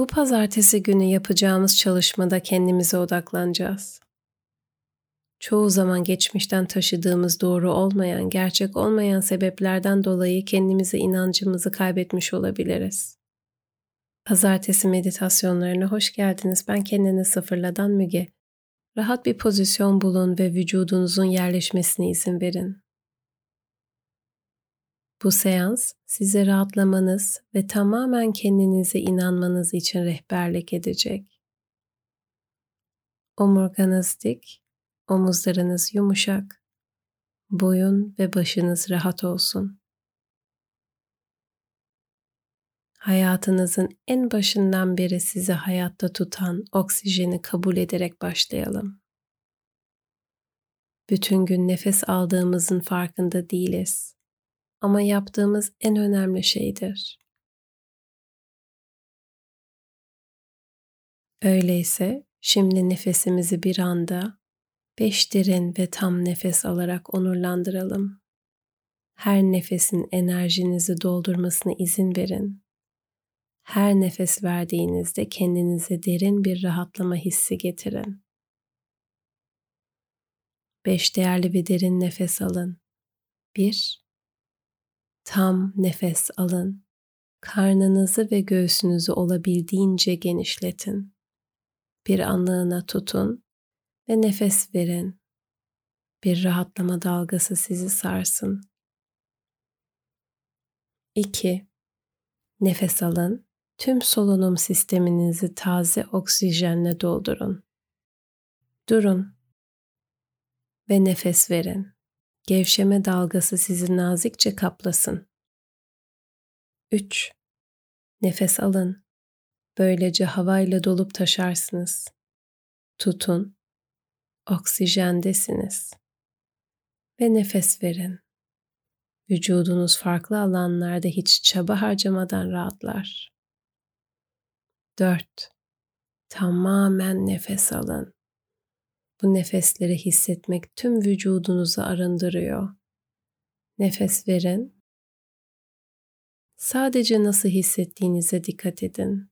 Bu pazartesi günü yapacağımız çalışmada kendimize odaklanacağız. Çoğu zaman geçmişten taşıdığımız doğru olmayan, gerçek olmayan sebeplerden dolayı kendimize inancımızı kaybetmiş olabiliriz. Pazartesi meditasyonlarına hoş geldiniz. Ben kendini sıfırladan Müge. Rahat bir pozisyon bulun ve vücudunuzun yerleşmesine izin verin. Bu seans size rahatlamanız ve tamamen kendinize inanmanız için rehberlik edecek. Omurganız dik, omuzlarınız yumuşak, boyun ve başınız rahat olsun. Hayatınızın en başından beri sizi hayatta tutan oksijeni kabul ederek başlayalım. Bütün gün nefes aldığımızın farkında değiliz ama yaptığımız en önemli şeydir. Öyleyse şimdi nefesimizi bir anda beş derin ve tam nefes alarak onurlandıralım. Her nefesin enerjinizi doldurmasına izin verin. Her nefes verdiğinizde kendinize derin bir rahatlama hissi getirin. Beş değerli bir derin nefes alın. Bir, Tam nefes alın. Karnınızı ve göğsünüzü olabildiğince genişletin. Bir anlığına tutun ve nefes verin. Bir rahatlama dalgası sizi sarsın. 2. Nefes alın. Tüm solunum sisteminizi taze oksijenle doldurun. Durun ve nefes verin. Gevşeme dalgası sizi nazikçe kaplasın. 3. Nefes alın. Böylece havayla dolup taşarsınız. Tutun. Oksijendesiniz. Ve nefes verin. Vücudunuz farklı alanlarda hiç çaba harcamadan rahatlar. 4. Tamamen nefes alın. Bu nefesleri hissetmek tüm vücudunuzu arındırıyor. Nefes verin. Sadece nasıl hissettiğinize dikkat edin.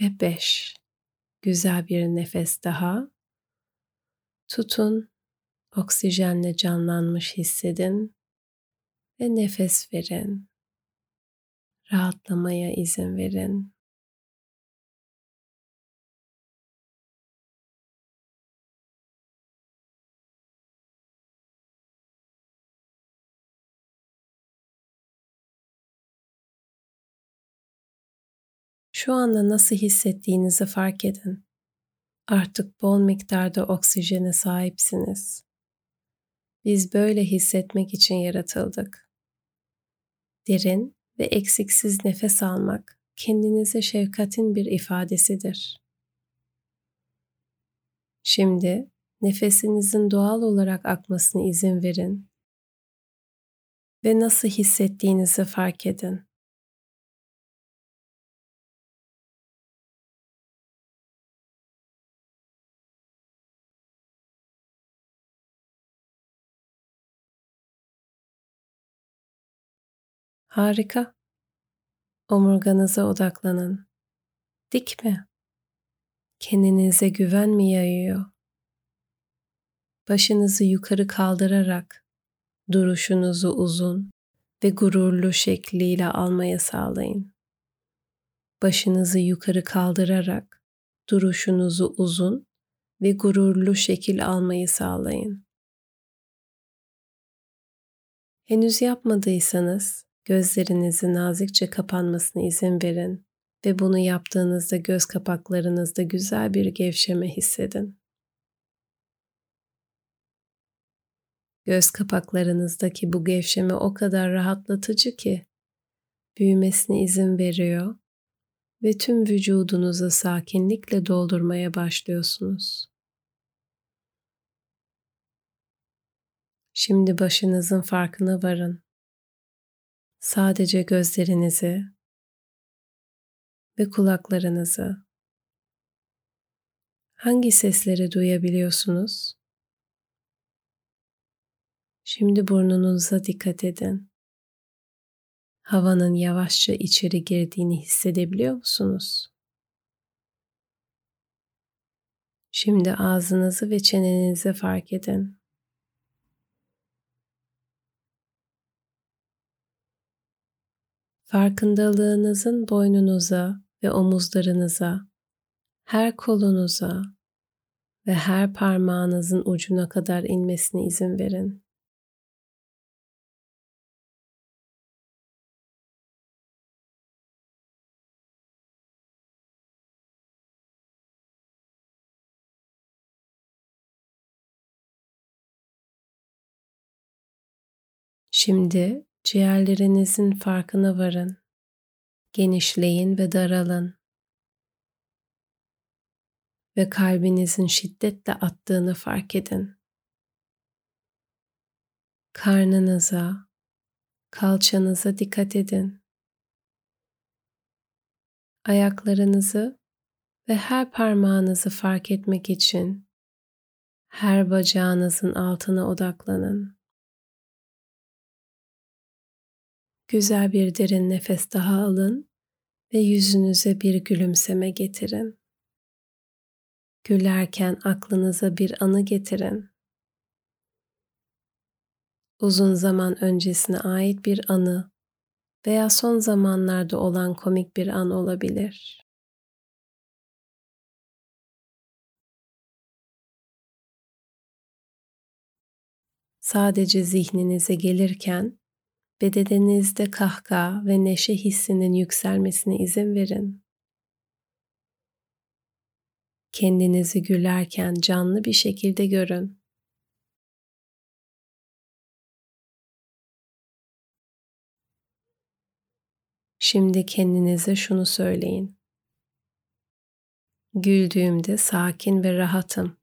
Ve beş. Güzel bir nefes daha. Tutun. Oksijenle canlanmış hissedin ve nefes verin. Rahatlamaya izin verin. Şu anda nasıl hissettiğinizi fark edin. Artık bol miktarda oksijene sahipsiniz. Biz böyle hissetmek için yaratıldık. Derin ve eksiksiz nefes almak kendinize şefkatin bir ifadesidir. Şimdi nefesinizin doğal olarak akmasına izin verin ve nasıl hissettiğinizi fark edin. Harika. Omurganıza odaklanın. Dik mi? Kendinize güven mi yayıyor? Başınızı yukarı kaldırarak duruşunuzu uzun ve gururlu şekliyle almaya sağlayın. Başınızı yukarı kaldırarak duruşunuzu uzun ve gururlu şekil almayı sağlayın. Henüz yapmadıysanız Gözlerinizin nazikçe kapanmasına izin verin ve bunu yaptığınızda göz kapaklarınızda güzel bir gevşeme hissedin. Göz kapaklarınızdaki bu gevşeme o kadar rahatlatıcı ki büyümesine izin veriyor ve tüm vücudunuzu sakinlikle doldurmaya başlıyorsunuz. Şimdi başınızın farkına varın. Sadece gözlerinizi ve kulaklarınızı hangi sesleri duyabiliyorsunuz? Şimdi burnunuza dikkat edin. Havanın yavaşça içeri girdiğini hissedebiliyor musunuz? Şimdi ağzınızı ve çenenizi fark edin. Farkındalığınızın boynunuza ve omuzlarınıza, her kolunuza ve her parmağınızın ucuna kadar inmesine izin verin. Şimdi ciğerlerinizin farkına varın. Genişleyin ve daralın. Ve kalbinizin şiddetle attığını fark edin. Karnınıza, kalçanıza dikkat edin. Ayaklarınızı ve her parmağınızı fark etmek için her bacağınızın altına odaklanın. Güzel bir derin nefes daha alın ve yüzünüze bir gülümseme getirin. Gülerken aklınıza bir anı getirin. Uzun zaman öncesine ait bir anı veya son zamanlarda olan komik bir an olabilir. Sadece zihninize gelirken bedeninizde kahkaha ve neşe hissinin yükselmesine izin verin. Kendinizi gülerken canlı bir şekilde görün. Şimdi kendinize şunu söyleyin. Güldüğümde sakin ve rahatım.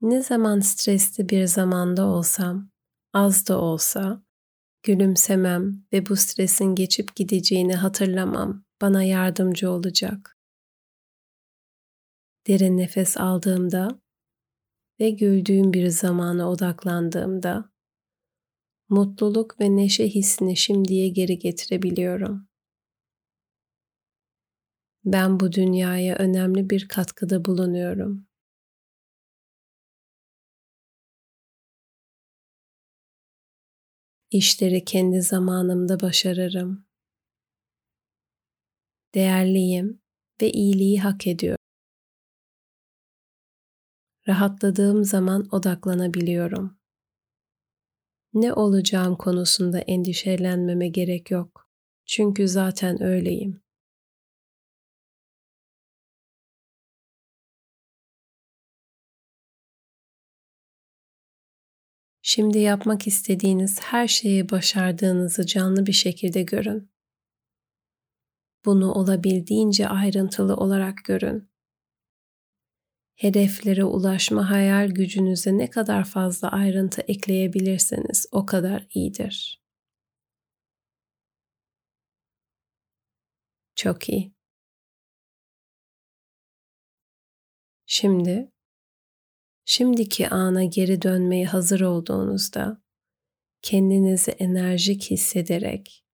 Ne zaman stresli bir zamanda olsam, az da olsa, gülümsemem ve bu stresin geçip gideceğini hatırlamam bana yardımcı olacak. Derin nefes aldığımda ve güldüğüm bir zamana odaklandığımda mutluluk ve neşe hissini şimdiye geri getirebiliyorum. Ben bu dünyaya önemli bir katkıda bulunuyorum. İşleri kendi zamanımda başarırım. Değerliyim ve iyiliği hak ediyorum. Rahatladığım zaman odaklanabiliyorum. Ne olacağım konusunda endişelenmeme gerek yok. Çünkü zaten öyleyim. Şimdi yapmak istediğiniz her şeyi başardığınızı canlı bir şekilde görün. Bunu olabildiğince ayrıntılı olarak görün. Hedeflere ulaşma hayal gücünüze ne kadar fazla ayrıntı ekleyebilirseniz o kadar iyidir. Çok iyi. Şimdi şimdiki ana geri dönmeye hazır olduğunuzda kendinizi enerjik hissederek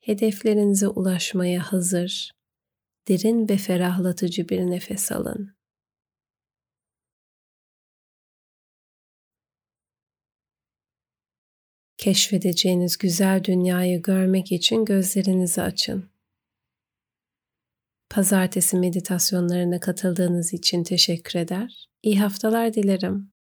hedeflerinize ulaşmaya hazır, derin ve ferahlatıcı bir nefes alın. Keşfedeceğiniz güzel dünyayı görmek için gözlerinizi açın. Pazartesi meditasyonlarına katıldığınız için teşekkür eder. İyi haftalar dilerim.